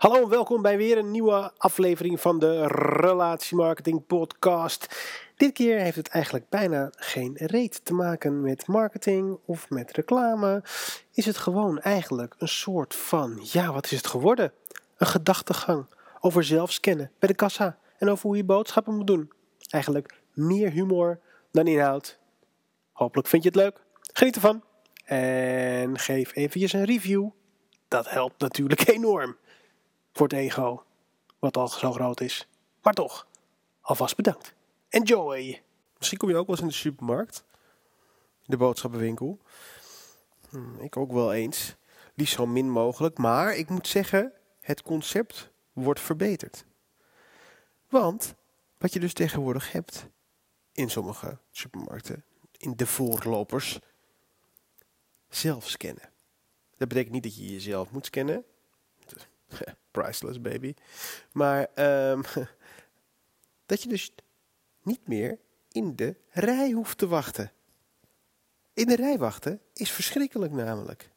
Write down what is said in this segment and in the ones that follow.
Hallo en welkom bij weer een nieuwe aflevering van de Relatiemarketing Podcast. Dit keer heeft het eigenlijk bijna geen reet te maken met marketing of met reclame. Is het gewoon eigenlijk een soort van, ja, wat is het geworden? Een gedachtegang over zelfscannen bij de kassa en over hoe je boodschappen moet doen. Eigenlijk meer humor dan inhoud. Hopelijk vind je het leuk. Geniet ervan. En geef eventjes een review. Dat helpt natuurlijk enorm voor ego, wat al zo groot is. Maar toch, alvast bedankt. Enjoy! Misschien kom je ook wel eens in de supermarkt, de boodschappenwinkel. Hm, ik ook wel eens. Liefst zo min mogelijk, maar ik moet zeggen, het concept wordt verbeterd. Want wat je dus tegenwoordig hebt in sommige supermarkten, in de voorlopers, zelf scannen. Dat betekent niet dat je jezelf moet scannen. Priceless baby. Maar um, dat je dus niet meer in de rij hoeft te wachten. In de rij wachten is verschrikkelijk namelijk.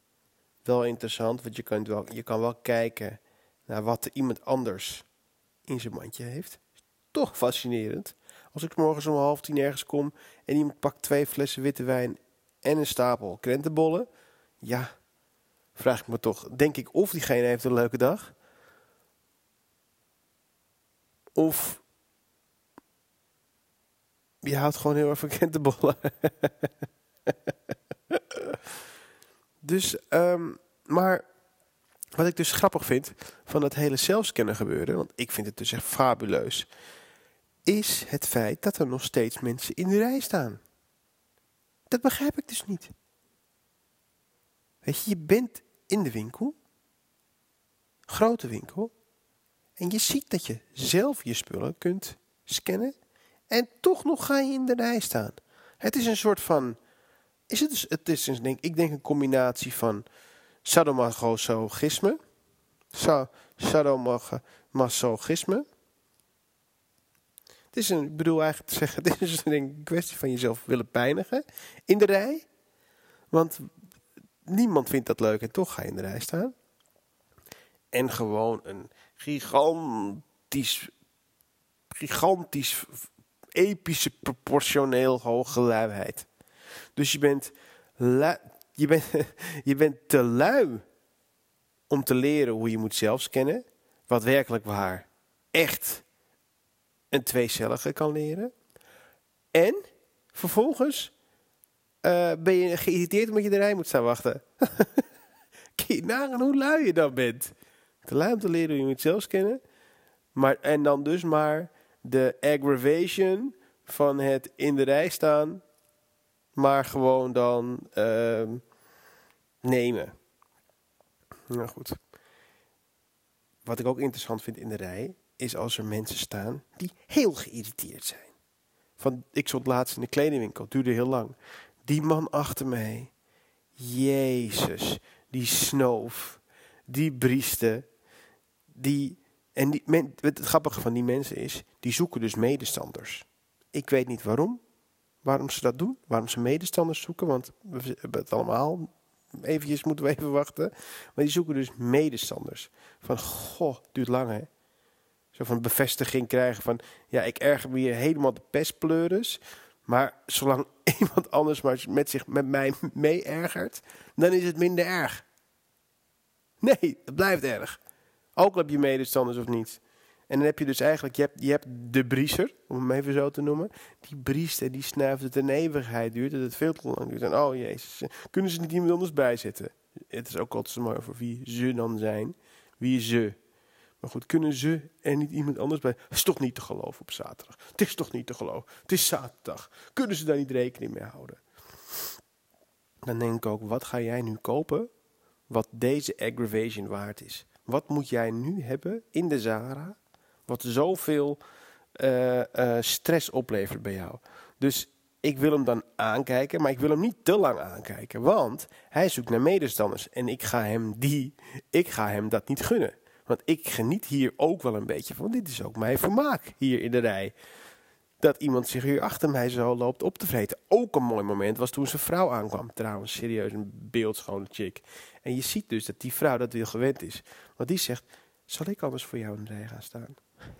Wel interessant, want je kan wel, je kan wel kijken naar wat iemand anders in zijn mandje heeft. Toch fascinerend. Als ik morgens om half tien ergens kom en iemand pakt twee flessen witte wijn en een stapel krentenbollen. Ja, vraag ik me toch, denk ik of diegene heeft een leuke dag. Of je houdt gewoon heel erg van krentenbollen. dus, um, maar wat ik dus grappig vind van dat hele zelfscannen gebeuren, want ik vind het dus echt fabuleus, is het feit dat er nog steeds mensen in de rij staan. Dat begrijp ik dus niet. Weet je, je bent in de winkel, grote winkel, en je ziet dat je zelf je spullen kunt scannen en toch nog ga je in de rij staan. Het is een soort van, is het, het is een, ik denk een combinatie van sadomasochisme, sadomasochisme. Het is een, ik bedoel eigenlijk te zeggen, het is een kwestie van jezelf willen pijnigen in de rij. Want niemand vindt dat leuk en toch ga je in de rij staan. En gewoon een gigantisch, gigantisch, epische, proportioneel hoge luiheid. Dus je bent, je, bent, je bent te lui om te leren hoe je moet zelfscannen. Wat werkelijk waar echt een tweecellige kan leren. En vervolgens uh, ben je geïrriteerd omdat je de rij moet staan wachten. Kijk je nagaan hoe lui je dan bent. Te lui te leren hoe je moet zelfs kennen. Maar, en dan dus maar de aggravation van het in de rij staan. Maar gewoon dan uh, nemen. Nou goed. Wat ik ook interessant vind in de rij. Is als er mensen staan die heel geïrriteerd zijn. Van, ik stond laatst in de kledingwinkel. duurde heel lang. Die man achter mij. Jezus. Die snoof. Die brieste die, en die, men, het grappige van die mensen is, die zoeken dus medestanders. Ik weet niet waarom, waarom ze dat doen, waarom ze medestanders zoeken, want we hebben het allemaal. Eventjes moeten we even wachten. Maar die zoeken dus medestanders. Van, goh, duurt lang hè. Zo van bevestiging krijgen van, ja, ik erger me hier helemaal de pestpleuris. Maar zolang iemand anders maar met, zich, met mij mee ergert, dan is het minder erg. Nee, het blijft erg. Ook heb je medestanders of niet. En dan heb je dus eigenlijk, je hebt, je hebt de brieser, om hem even zo te noemen. Die briest en die snuift het een eeuwigheid duurt, dat het veel te lang duurt. En oh jezus, kunnen ze niet iemand anders bijzetten? Het is ook altijd zo mooi over wie ze dan zijn. Wie ze? Maar goed, kunnen ze er niet iemand anders bij? Het is toch niet te geloven op zaterdag. Het is toch niet te geloven. Het is zaterdag. Kunnen ze daar niet rekening mee houden? Dan denk ik ook, wat ga jij nu kopen wat deze aggravation waard is? Wat moet jij nu hebben in de Zara, wat zoveel uh, stress oplevert bij jou? Dus ik wil hem dan aankijken, maar ik wil hem niet te lang aankijken, want hij zoekt naar medestanders en ik ga hem die, ik ga hem dat niet gunnen. Want ik geniet hier ook wel een beetje van. Dit is ook mijn vermaak hier in de rij. Dat iemand zich hier achter mij zo loopt op te vreten. Ook een mooi moment was toen zijn vrouw aankwam. Trouwens, serieus een beeldschone chick. En je ziet dus dat die vrouw dat weer gewend is. Want die zegt, zal ik anders voor jou in de rij gaan staan?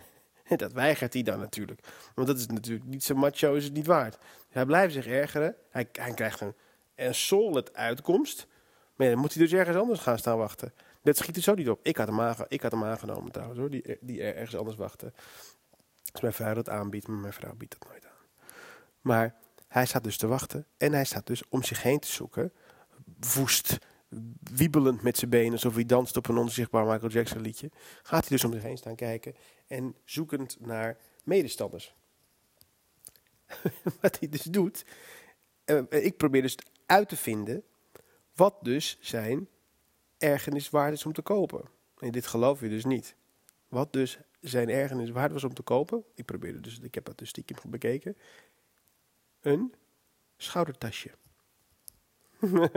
En dat weigert hij dan natuurlijk. Want dat is natuurlijk niet zo macho, is het niet waard. Hij blijft zich ergeren. Hij, hij krijgt een, een solid uitkomst. Maar dan moet hij dus ergens anders gaan staan wachten. Dat schiet er zo niet op. Ik had hem, aange, ik had hem aangenomen trouwens hoor, die, die ergens anders wachten. Als mijn vrouw dat aanbiedt, maar mijn vrouw biedt dat nooit aan. Maar hij staat dus te wachten en hij staat dus om zich heen te zoeken. Woest, wiebelend met zijn benen, alsof hij danst op een onzichtbaar Michael Jackson liedje. Gaat hij dus om zich heen staan kijken en zoekend naar medestanders. wat hij dus doet, uh, ik probeer dus uit te vinden wat dus zijn ergernis waard is om te kopen. En dit geloof je dus niet. Wat dus zijn ergernis waard was om te kopen. Ik probeerde dus, ik heb dat dus stiekem bekeken. Een schoudertasje.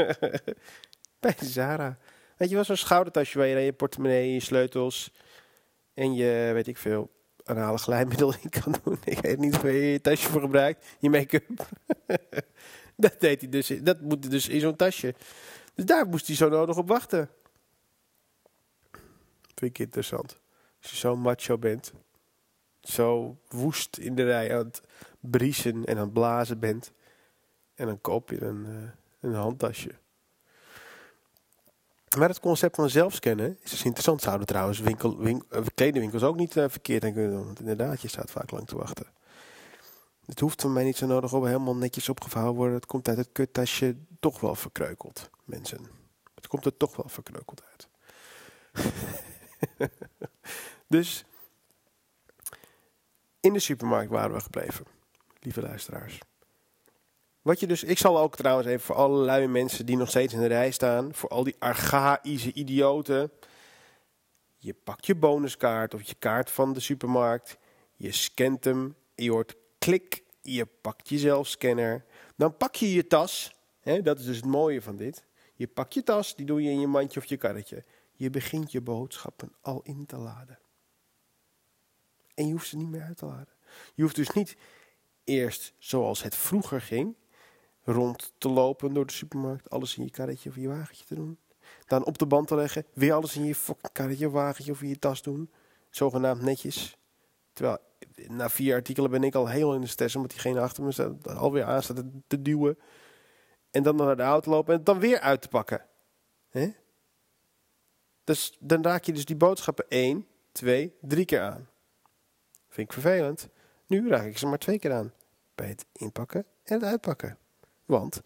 Bij Zara. Weet je wel, zo'n schoudertasje waar je dan je portemonnee, je sleutels en je, weet ik veel, anale glijmiddel in kan doen. Ik weet niet waar je je tasje voor gebruikt. Je make-up. dat deed hij dus. Dat moet dus in zo'n tasje. Dus daar moest hij zo nodig op wachten. Vind ik interessant. Als je zo macho bent. Zo woest in de rij aan het briesen en aan het blazen bent. En dan koop je een, uh, een handtasje. Maar het concept van zelfscannen is dus interessant. Zouden trouwens winkel, winkel, uh, kledingwinkels ook niet uh, verkeerd aan kunnen doen. Want inderdaad, je staat vaak lang te wachten. Het hoeft van mij niet zo nodig om helemaal netjes opgevouwen worden. Het komt uit het kuttasje toch wel verkreukeld, mensen. Het komt er toch wel verkreukeld uit. dus in de supermarkt waren we gebleven, lieve luisteraars. Wat je dus, ik zal ook trouwens even voor alle luie mensen die nog steeds in de rij staan, voor al die archaïsche idioten. Je pakt je bonuskaart of je kaart van de supermarkt, je scant hem, je hoort klik, je pakt je zelfscanner, dan pak je je tas. Hè, dat is dus het mooie van dit. Je pakt je tas, die doe je in je mandje of je karretje. Je begint je boodschappen al in te laden. En je hoeft ze niet meer uit te laden. Je hoeft dus niet eerst, zoals het vroeger ging, rond te lopen door de supermarkt, alles in je karretje of je wagentje te doen. Dan op de band te leggen, weer alles in je karretje, wagentje of in je tas doen. Zogenaamd netjes. Terwijl na vier artikelen ben ik al heel in de stress omdat diegene achter me staat, alweer aan staat te duwen. En dan naar de auto lopen en dan weer uit te pakken. Dus dan raak je dus die boodschappen één, twee, drie keer aan. Vind ik vervelend. Nu raak ik ze maar twee keer aan. Bij het inpakken en het uitpakken. Want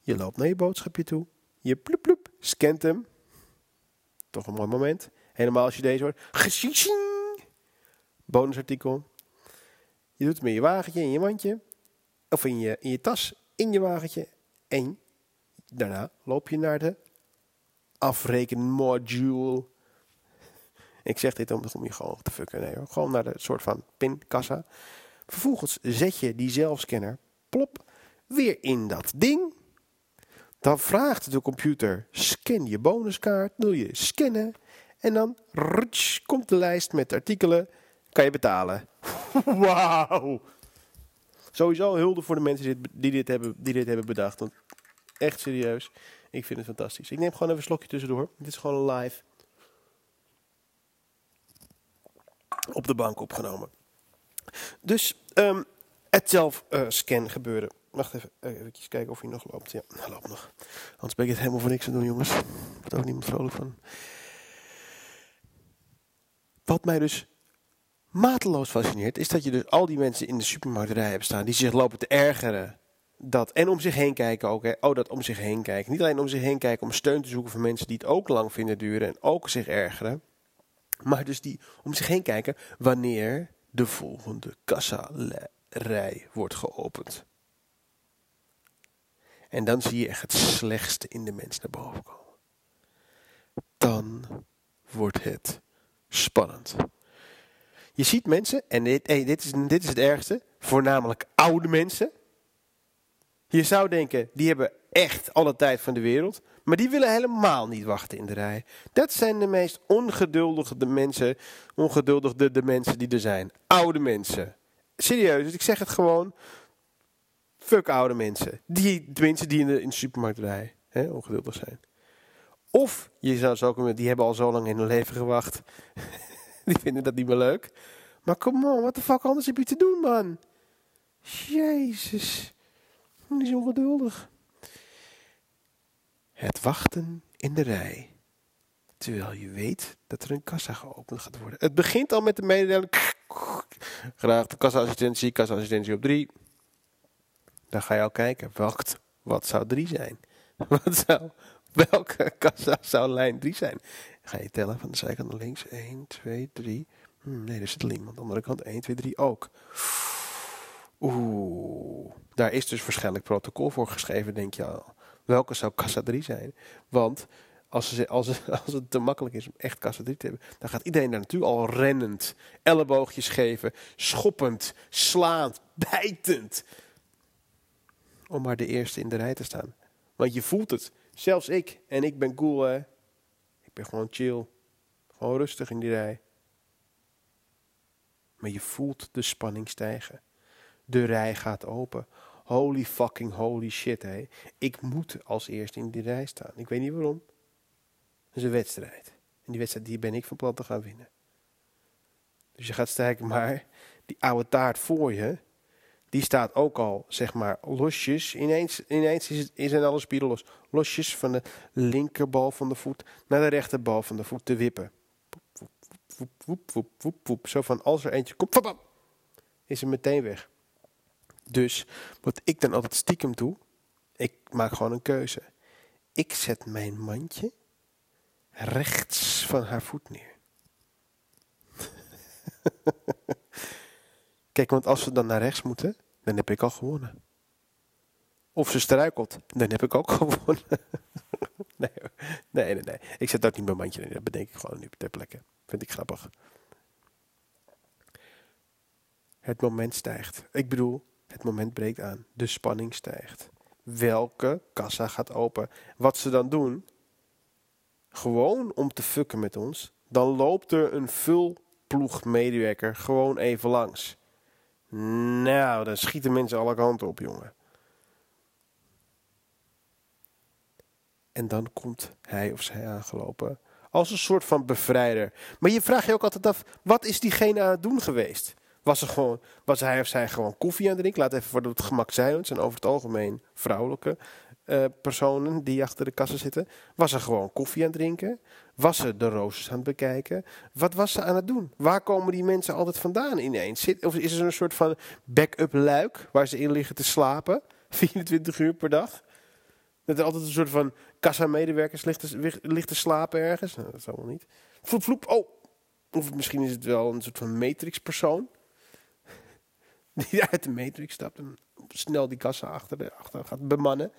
je loopt naar je boodschapje toe. Je ploep ploep, scant hem. Toch een mooi moment. Helemaal als je deze hoort. Bonusartikel. Je doet het met je wagentje in je mandje. Of in je, in je tas in je wagentje. En daarna loop je naar de afrekenmodule. Ik zeg dit om, om je gewoon te fucken. Nee hoor. Gewoon naar de soort van pinkassa. Vervolgens zet je die zelfscanner, plop, weer in dat ding. Dan vraagt de computer, scan je bonuskaart, wil je scannen. En dan rutsch, komt de lijst met artikelen, kan je betalen. Wauw! Sowieso hulde voor de mensen die dit, hebben, die dit hebben bedacht. Want echt serieus, ik vind het fantastisch. Ik neem gewoon even een slokje tussendoor. Dit is gewoon live. Op de bank opgenomen. Dus um, het zelfscan gebeuren. Wacht even, uh, even kijken of hij nog loopt. Ja, hij loopt nog. Anders ben ik het helemaal voor niks aan doen, jongens. Daar wordt ook niemand vrolijk van. Wat mij dus mateloos fascineert, is dat je dus al die mensen in de supermarkt rij hebt staan die zich lopen te ergeren. Dat, en om zich heen kijken ook. Hè. Oh, dat om zich heen kijken. Niet alleen om zich heen kijken om steun te zoeken van mensen die het ook lang vinden duren en ook zich ergeren. Maar dus die om zich heen kijken wanneer de volgende kassa-rij wordt geopend. En dan zie je echt het slechtste in de mens naar boven komen. Dan wordt het spannend. Je ziet mensen, en dit, hey, dit, is, dit is het ergste, voornamelijk oude mensen. Je zou denken, die hebben echt alle tijd van de wereld. Maar die willen helemaal niet wachten in de rij. Dat zijn de meest ongeduldige mensen, ongeduldig de, mensen die er zijn. Oude mensen. Serieus, dus ik zeg het gewoon. Fuck oude mensen. Die, de mensen die in de, in de supermarkt rijden. Hè, ongeduldig zijn. Of je zou zo die hebben al zo lang in hun leven gewacht. die vinden dat niet meer leuk. Maar come on, wat de fuck anders heb je te doen, man? Jezus. Die is ongeduldig. Het wachten in de rij. Terwijl je weet dat er een kassa geopend gaat worden. Het begint al met de mededeling. Graag de kassa-assistentie, kassa-assistentie op drie. Dan ga je al kijken. Welk, wat zou drie zijn? Wat zou, welke kassa zou lijn 3 zijn? Ga je tellen van de zijkant naar links. 1, 2, 3. nee, er zit iemand. Aan de andere kant 1, 2, 3 ook. Oeh, daar is dus waarschijnlijk protocol voor geschreven, denk je al. Welke zou kassa 3 zijn? Want als, ze, als, het, als het te makkelijk is om echt kassa 3 te hebben, dan gaat iedereen daar natuurlijk al rennend, elleboogjes geven, schoppend, slaand, bijtend. Om maar de eerste in de rij te staan. Want je voelt het. Zelfs ik. En ik ben cool, hè. Ben gewoon chill. Gewoon rustig in die rij. Maar je voelt de spanning stijgen. De rij gaat open. Holy fucking holy shit, hé. Ik moet als eerste in die rij staan. Ik weet niet waarom. Het is een wedstrijd. En die wedstrijd die ben ik van plan te gaan winnen. Dus je gaat stijgen, maar die oude taart voor je, die staat ook al, zeg maar, losjes. Ineens, ineens is, het, zijn alle spieren los. Losjes van de linkerbal van de voet naar de rechterbal van de voet te wippen. Woep, woep, woep, woep, woep, Zo van, als er eentje komt, is er meteen weg. Dus wat ik dan altijd stiekem doe, ik maak gewoon een keuze. Ik zet mijn mandje rechts van haar voet neer. Kijk, want als we dan naar rechts moeten, dan heb ik al gewonnen. Of ze struikelt, dan heb ik ook gewonnen. nee, nee, nee. Ik zet dat niet mijn mandje in, dat bedenk ik gewoon nu ter plekke. Vind ik grappig. Het moment stijgt. Ik bedoel, het moment breekt aan. De spanning stijgt. Welke kassa gaat open? Wat ze dan doen, gewoon om te fucken met ons, dan loopt er een vulploegmedewerker gewoon even langs. Nou, dan schieten mensen alle kanten op, jongen. En dan komt hij of zij aangelopen. Als een soort van bevrijder. Maar je vraagt je ook altijd af, wat is diegene aan het doen geweest? Was, er gewoon, was hij of zij gewoon koffie aan het drinken? Laat even voor het gemak zijn. Het zijn over het algemeen vrouwelijke uh, personen die achter de kassen zitten. Was ze gewoon koffie aan het drinken? Was ze de roosters aan het bekijken? Wat was ze aan het doen? Waar komen die mensen altijd vandaan ineens? Zit, of is er een soort van backup luik waar ze in liggen te slapen? 24 uur per dag? Dat er altijd een soort van kassa-medewerkers ligt te slapen ergens? Nou, dat zal wel niet. Vloep, vloep, oh! Of misschien is het wel een soort van matrix-persoon. Die uit de matrix stapt en snel die kassa achter, achter gaat bemannen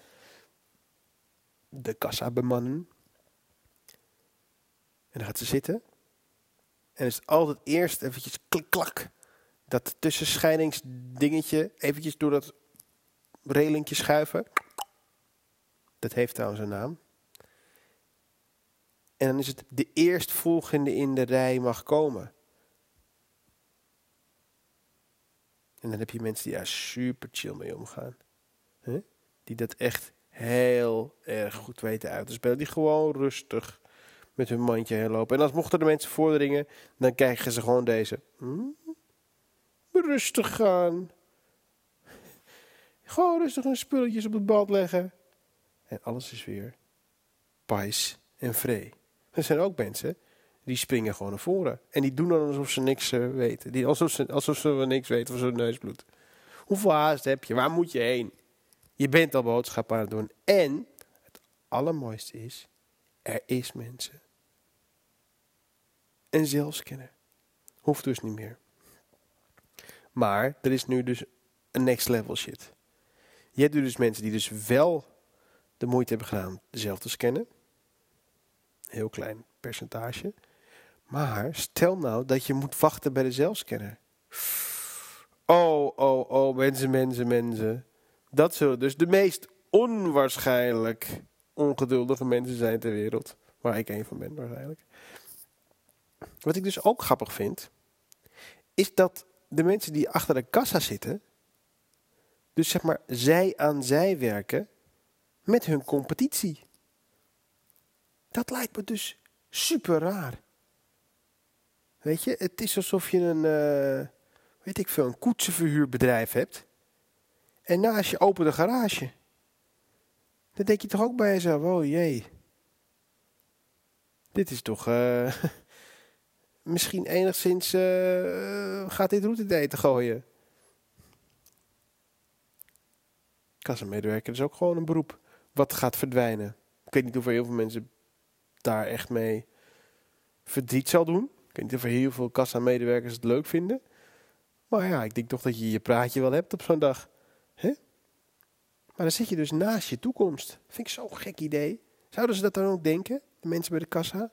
de kassa bemannen. En dan gaat ze zitten. En is het altijd eerst eventjes klik klak. Dat tussenscheidingsdingetje eventjes door dat relingje schuiven. Dat heeft trouwens een naam. En dan is het de eerstvolgende in de rij mag komen. En dan heb je mensen die daar super chill mee omgaan. Die dat echt heel erg goed weten uit te spelen. Die gewoon rustig met hun mandje heen lopen. En als mochten de mensen voordringen, dan krijgen ze gewoon deze. Hmm, rustig gaan. Gewoon rustig hun spulletjes op het bad leggen. En alles is weer pais en vree. Er zijn ook mensen die springen gewoon naar voren. En die doen dan alsof ze niks uh, weten. Die, alsof, ze, alsof ze niks weten van neus bloedt. Hoeveel haast heb je? Waar moet je heen? Je bent al boodschappen aan het doen. En het allermooiste is, er is mensen. En zelfscanner. Hoeft dus niet meer. Maar er is nu dus een next level shit. Je hebt dus mensen die dus wel de moeite hebben gedaan zelf te scannen. Heel klein percentage. Maar stel nou dat je moet wachten bij de zelfscanner. Oh, oh, oh, mensen, mensen, mensen. Dat zullen dus de meest onwaarschijnlijk ongeduldige mensen zijn ter wereld. Waar ik een van ben waarschijnlijk. Wat ik dus ook grappig vind, is dat de mensen die achter de kassa zitten, dus zeg maar, zij aan zij werken met hun competitie. Dat lijkt me dus super raar. Weet je, het is alsof je een, uh, weet ik veel, een koetsenverhuurbedrijf hebt. En naast je open de garage. Dan denk je toch ook bij jezelf, oh jee. Dit is toch uh, misschien enigszins uh, gaat dit route te gooien. Kassamedewerker is ook gewoon een beroep wat gaat verdwijnen. Ik weet niet er heel veel mensen daar echt mee verdriet zal doen. Weet niet of er heel veel kassamedewerkers het leuk vinden. Maar ja, ik denk toch dat je je praatje wel hebt op zo'n dag. Hè? Maar dan zit je dus naast je toekomst. Vind ik zo'n gek idee. Zouden ze dat dan ook denken, de mensen bij de kassa?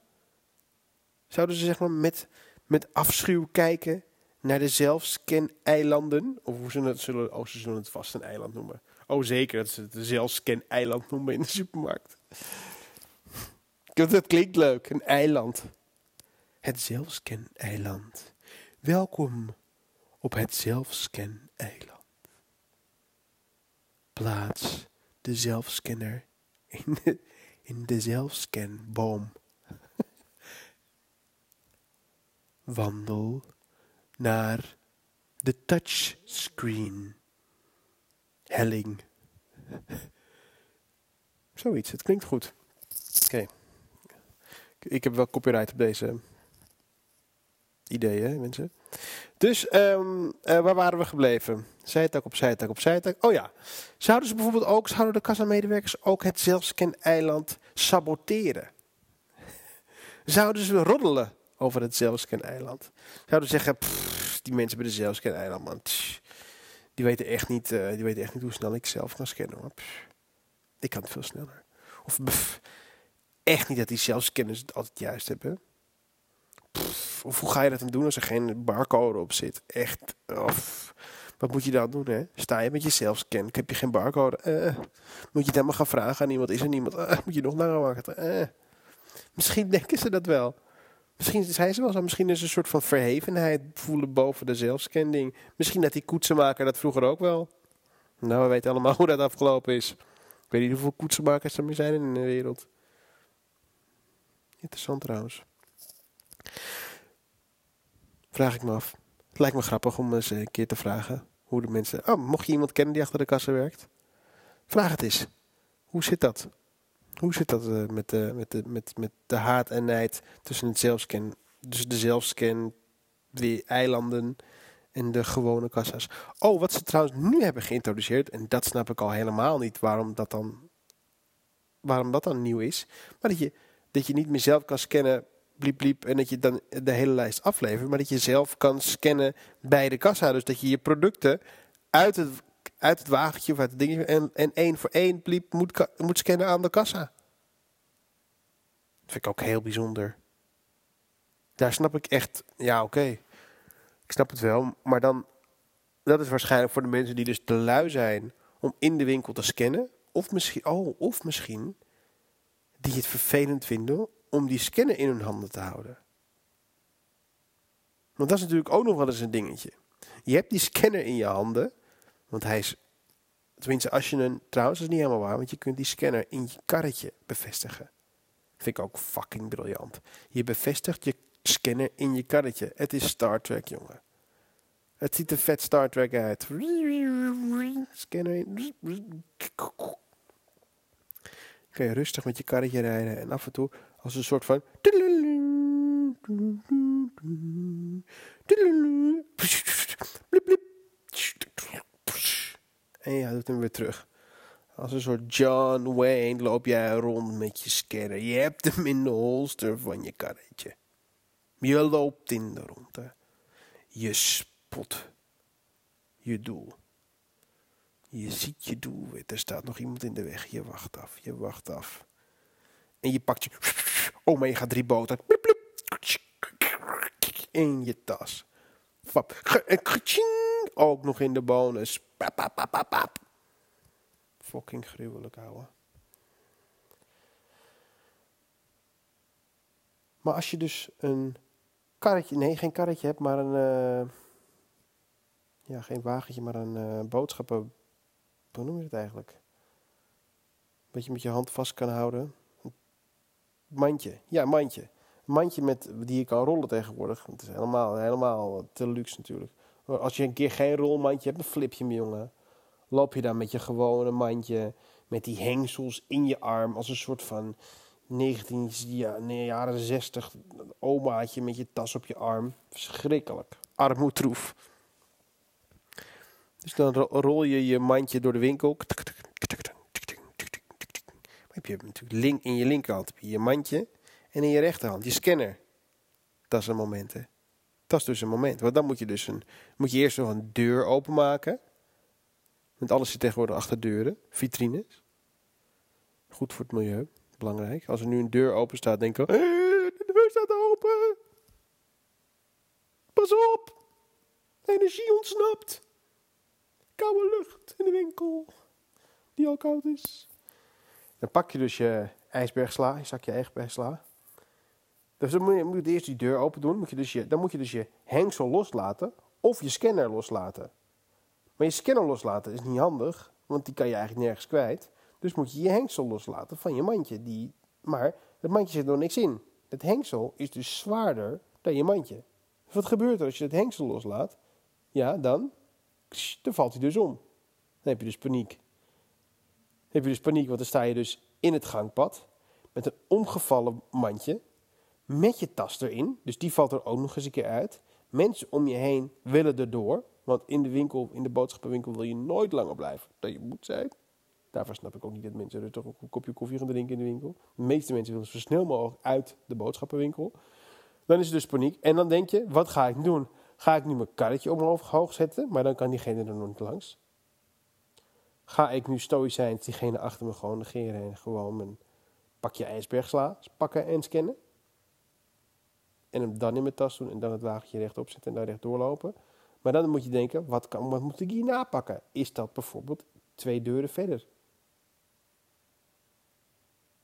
Zouden ze zeg met, met afschuw kijken naar de zelfscan-eilanden? Of hoe ze het zullen, oh, ze zullen het vast een eiland noemen. Oh, zeker dat ze het zelfscan-eiland noemen in de supermarkt. Dat klinkt leuk, een eiland. Het zelfscan-eiland. Welkom op het zelfscan-eiland. Plaats de zelfscanner in de, in de zelfscanboom. Wandel naar de touchscreen. Helling. Zoiets, het klinkt goed. Oké. Ik heb wel copyright op deze ideeën, mensen. Dus um, waar waren we gebleven? Zijtak op zijtak op zijtak. Oh ja, zouden ze bijvoorbeeld ook, zouden de kassamedewerkers ook het zelfscan-eiland saboteren? Zouden ze roddelen over het zelfscan-eiland? Zouden ze zeggen, die mensen bij de zelfscan-eiland, man, die weten, echt niet, uh, die weten echt niet hoe snel ik zelf kan scannen. Hoor. ik kan het veel sneller. Of echt niet dat die zelfscanners het altijd juist hebben. Of hoe ga je dat dan doen als er geen barcode op zit? Echt, of, wat moet je dan doen, hè? Sta je met je zelfscan, heb je geen barcode? Uh, moet je het helemaal gaan vragen aan iemand? Is er niemand? Uh, moet je nog naar wachten? Uh. Misschien denken ze dat wel. Misschien zijn ze wel zo. Misschien is er een soort van verhevenheid voelen boven de zelfscanding. Misschien dat die koetsenmaker dat vroeger ook wel. Nou, we weten allemaal hoe dat afgelopen is. Ik weet niet hoeveel koetsenmakers er meer zijn in de wereld. Interessant trouwens. Vraag ik me af. Het lijkt me grappig om eens een keer te vragen hoe de mensen... Oh, mocht je iemand kennen die achter de kassa werkt? Vraag het eens. Hoe zit dat? Hoe zit dat uh, met, de, met, de, met, met de haat en nijd tussen het zelfscan, dus de zelfscan, die eilanden en de gewone kassa's? Oh, wat ze trouwens nu hebben geïntroduceerd, en dat snap ik al helemaal niet waarom dat dan, waarom dat dan nieuw is, maar dat je, dat je niet meer zelf kan scannen, bliep bliep, en dat je dan de hele lijst aflevert, maar dat je zelf kan scannen bij de kassa. Dus dat je je producten uit het uit het wagentje of uit het dingetje en, en één voor één bliep moet, moet scannen aan de kassa. Dat vind ik ook heel bijzonder. Daar snap ik echt, ja oké, ik snap het wel, maar dan, dat is waarschijnlijk voor de mensen die dus te lui zijn om in de winkel te scannen. Of misschien, oh, of misschien die het vervelend vinden om die scanner in hun handen te houden. Want dat is natuurlijk ook nog wel eens een dingetje. Je hebt die scanner in je handen want hij is, tenminste als je een, trouwens dat is niet helemaal waar, want je kunt die scanner in je karretje bevestigen. Vind ik ook fucking briljant. Je bevestigt je scanner in je karretje. Het is Star Trek, jongen. Het ziet er vet Star Trek uit. Scanner in. Kun je rustig met je karretje rijden en af en toe als een soort van. En je doet hem weer terug. Als een soort John Wayne loop jij rond met je scanner. Je hebt hem in de holster van je karretje. Je loopt in de ronde. Je spot je doel. Je ziet je doel. Er staat nog iemand in de weg. Je wacht af. Je wacht af. En je pakt je. Oh, maar je gaat drie boten. In je tas. Ook nog in de bonus. Fucking gruwelijk, ouwe. Maar als je dus een karretje, nee, geen karretje hebt, maar een, uh, ja, geen wagentje, maar een uh, boodschappen, hoe noem je het eigenlijk? Dat je met je hand vast kan houden. Mandje. Ja, mandje. Mandje met, die je kan rollen tegenwoordig. Het is helemaal, helemaal te luxe natuurlijk. Als je een keer geen rolmandje hebt, dan flip je hem, jongen. Loop je dan met je gewone mandje, met die hengsels in je arm, als een soort van 19, ja, jaren 60 omaatje met je tas op je arm. Verschrikkelijk. Armoedroef. Dus dan rol je je mandje door de winkel. Heb je natuurlijk link, in je linkerhand heb je, je mandje en in je rechterhand je scanner. Dat is een moment, hè. Dat is dus een moment. Want dan moet je dus een, moet je eerst nog een deur openmaken. Want alles zit tegenwoordig achter deuren, vitrines. Goed voor het milieu, belangrijk. Als er nu een deur open staat, denk ik, de deur staat open. Pas op, energie ontsnapt. Koude lucht in de winkel, die al koud is. Dan pak je dus je ijsbergsla, je zakje ijsbergsla. Dus dan moet je, moet eerst die deur open doen. Moet je dus je, dan moet je dus je hengsel loslaten of je scanner loslaten. Maar je scanner loslaten is niet handig, want die kan je eigenlijk nergens kwijt. Dus moet je je hengsel loslaten van je mandje. Die, maar het mandje zit nog niks in. Het hengsel is dus zwaarder dan je mandje. Dus wat gebeurt er als je het hengsel loslaat? Ja, dan, dan valt hij dus om. Dan heb je dus paniek. Heb je dus paniek, want dan sta je dus in het gangpad met een omgevallen mandje met je tas erin. Dus die valt er ook nog eens een keer uit. Mensen om je heen willen erdoor. Want in de winkel, in de boodschappenwinkel wil je nooit langer blijven dan je moet zijn. Daarvoor snap ik ook niet dat mensen er toch een kopje koffie gaan drinken in de winkel. De meeste mensen willen zo snel mogelijk uit de boodschappenwinkel. Dan is er dus paniek. En dan denk je, wat ga ik doen? Ga ik nu mijn karretje omhoog zetten? Maar dan kan diegene er nog niet langs. Ga ik nu stoïcijns diegene achter me gewoon negeren en gewoon mijn pakje ijsbergsla pakken en scannen? En hem dan in mijn tas doen en dan het wagentje rechtop zetten en daar recht doorlopen. Maar dan moet je denken, wat, kan, wat moet ik hier napakken? Is dat bijvoorbeeld twee deuren verder?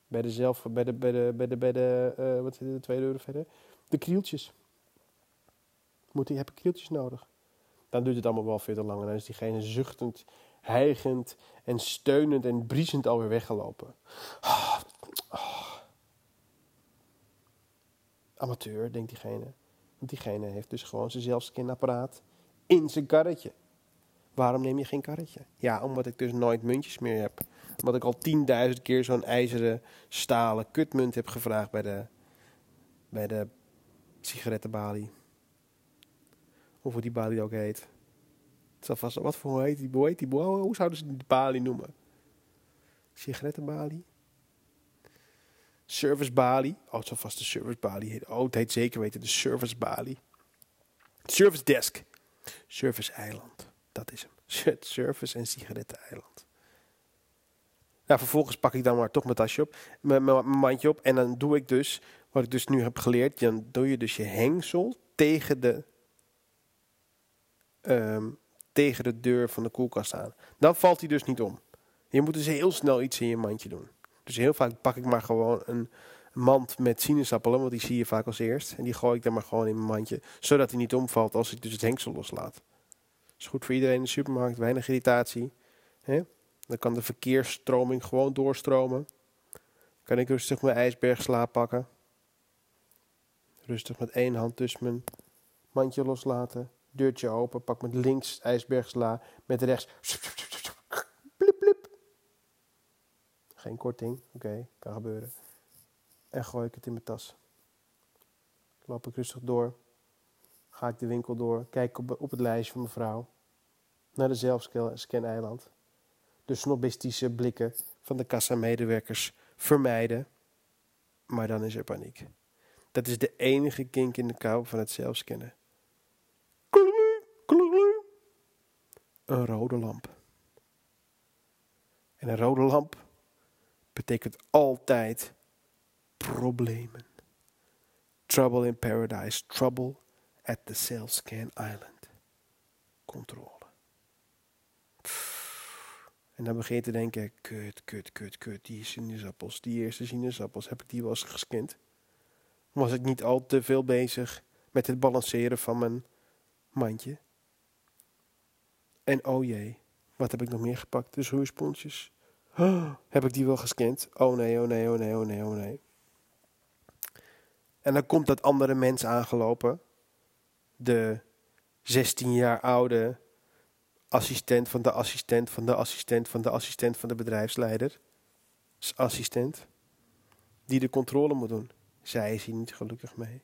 Bij de zelf, bij de, bij de, bij de, bij de uh, wat zitten de twee deuren verder? De krieltjes. Moet ik, heb ik krieltjes nodig? Dan duurt het allemaal wel veel te lang. En dan is diegene zuchtend, hijgend en steunend en briesend alweer weggelopen. Oh, oh. Amateur, denkt diegene. Want diegene heeft dus gewoon zijn zelfscanapparaat in zijn karretje. Waarom neem je geen karretje? Ja, omdat ik dus nooit muntjes meer heb. Omdat ik al tienduizend keer zo'n ijzeren stalen kutmunt heb gevraagd bij de, bij de sigarettenbalie. Of hoe die balie ook heet. Zal vast, wat voor heet die, hoe heet die, hoe zouden ze die balie noemen? Sigarettenbalie? Service balie. Oh, het zal vast de service balie heten. Oh, het heet zeker weten de service balie. Service desk. Service eiland. Dat is hem. Service en sigaretten eiland. Nou, vervolgens pak ik dan maar toch mijn tasje op, mijn, mijn, mandje op. En dan doe ik dus, wat ik dus nu heb geleerd, dan doe je dus je hengsel tegen de, ehm, tegen de deur van de koelkast aan. Dan valt hij dus niet om. Je moet dus heel snel iets in je mandje doen. Dus heel vaak pak ik maar gewoon een mand met sinaasappelen, want die zie je vaak als eerst. En die gooi ik dan maar gewoon in mijn mandje, zodat hij niet omvalt als ik dus het hengsel loslaat. Is goed voor iedereen in de supermarkt, weinig irritatie. Dan kan de verkeersstroming gewoon doorstromen. Kan ik rustig mijn ijsbergsla pakken. Rustig met één hand dus mijn mandje loslaten. Deurtje open, pak met links ijsbergsla, met rechts Geen korting, oké, kan gebeuren. En gooi ik het in mijn tas. Loop ik rustig door. Ga ik de winkel door. Kijk op, het lijstje van mijn vrouw. Naar de zelfscan-eiland. De snobistische blikken van de kassa-medewerkers vermijden. Maar dan is er paniek. Dat is de enige kink in de kou van het zelfscannen. Een rode lamp. En een rode lamp betekent altijd problemen. Trouble in paradise, trouble at the Scan Island. Controle. En dan begin je te denken, kut, kut, kut, kut, die sinaasappels, die eerste sinaasappels, heb ik die wel eens gescand? Was ik niet al te veel bezig met het balanceren van mijn mandje? En oh jee, wat heb ik nog meer gepakt? De roersponsjes heb ik die wel gescand? Oh nee, oh nee, oh nee, oh nee, oh nee. En dan komt dat andere mens aangelopen. De 16 jaar oude assistent van de assistent van de assistent van de assistent van de bedrijfsleider. Assistent. Die de controle moet doen. Zij is hier niet gelukkig mee.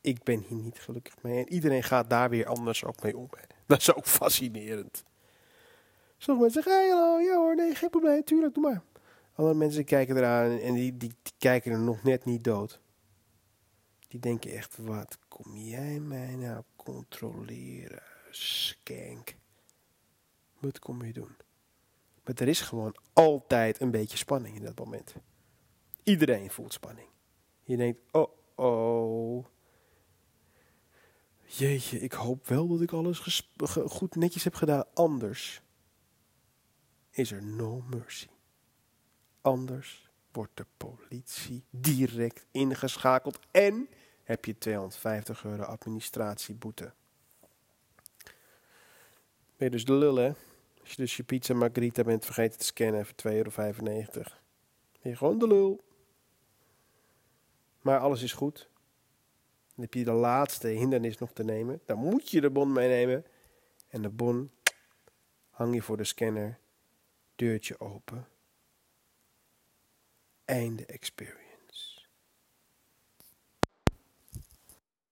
Ik ben hier niet gelukkig mee. En iedereen gaat daar weer anders ook mee om. Dat is ook fascinerend. Sommige mensen zeggen, hallo, ja hoor, nee, geen probleem, tuurlijk, doe maar. Andere mensen kijken eraan en die, die, die kijken er nog net niet dood. Die denken echt, wat kom jij mij nou controleren, skank. Wat kom je doen? Maar er is gewoon altijd een beetje spanning in dat moment. Iedereen voelt spanning. Je denkt, oh oh. Jeetje, ik hoop wel dat ik alles goed netjes heb gedaan. Anders is er no mercy. Anders wordt de politie direct ingeschakeld en heb je 250 euro administratieboete. Ben je dus de lul, hè? Als je dus je pizza margarita bent vergeten te scannen voor 2,95 euro. Ben je gewoon de lul. Maar alles is goed. Dan heb je de laatste hindernis nog te nemen. Dan moet je de bon meenemen. En de bon hang je voor de scanner. Deurtje open. Einde experience.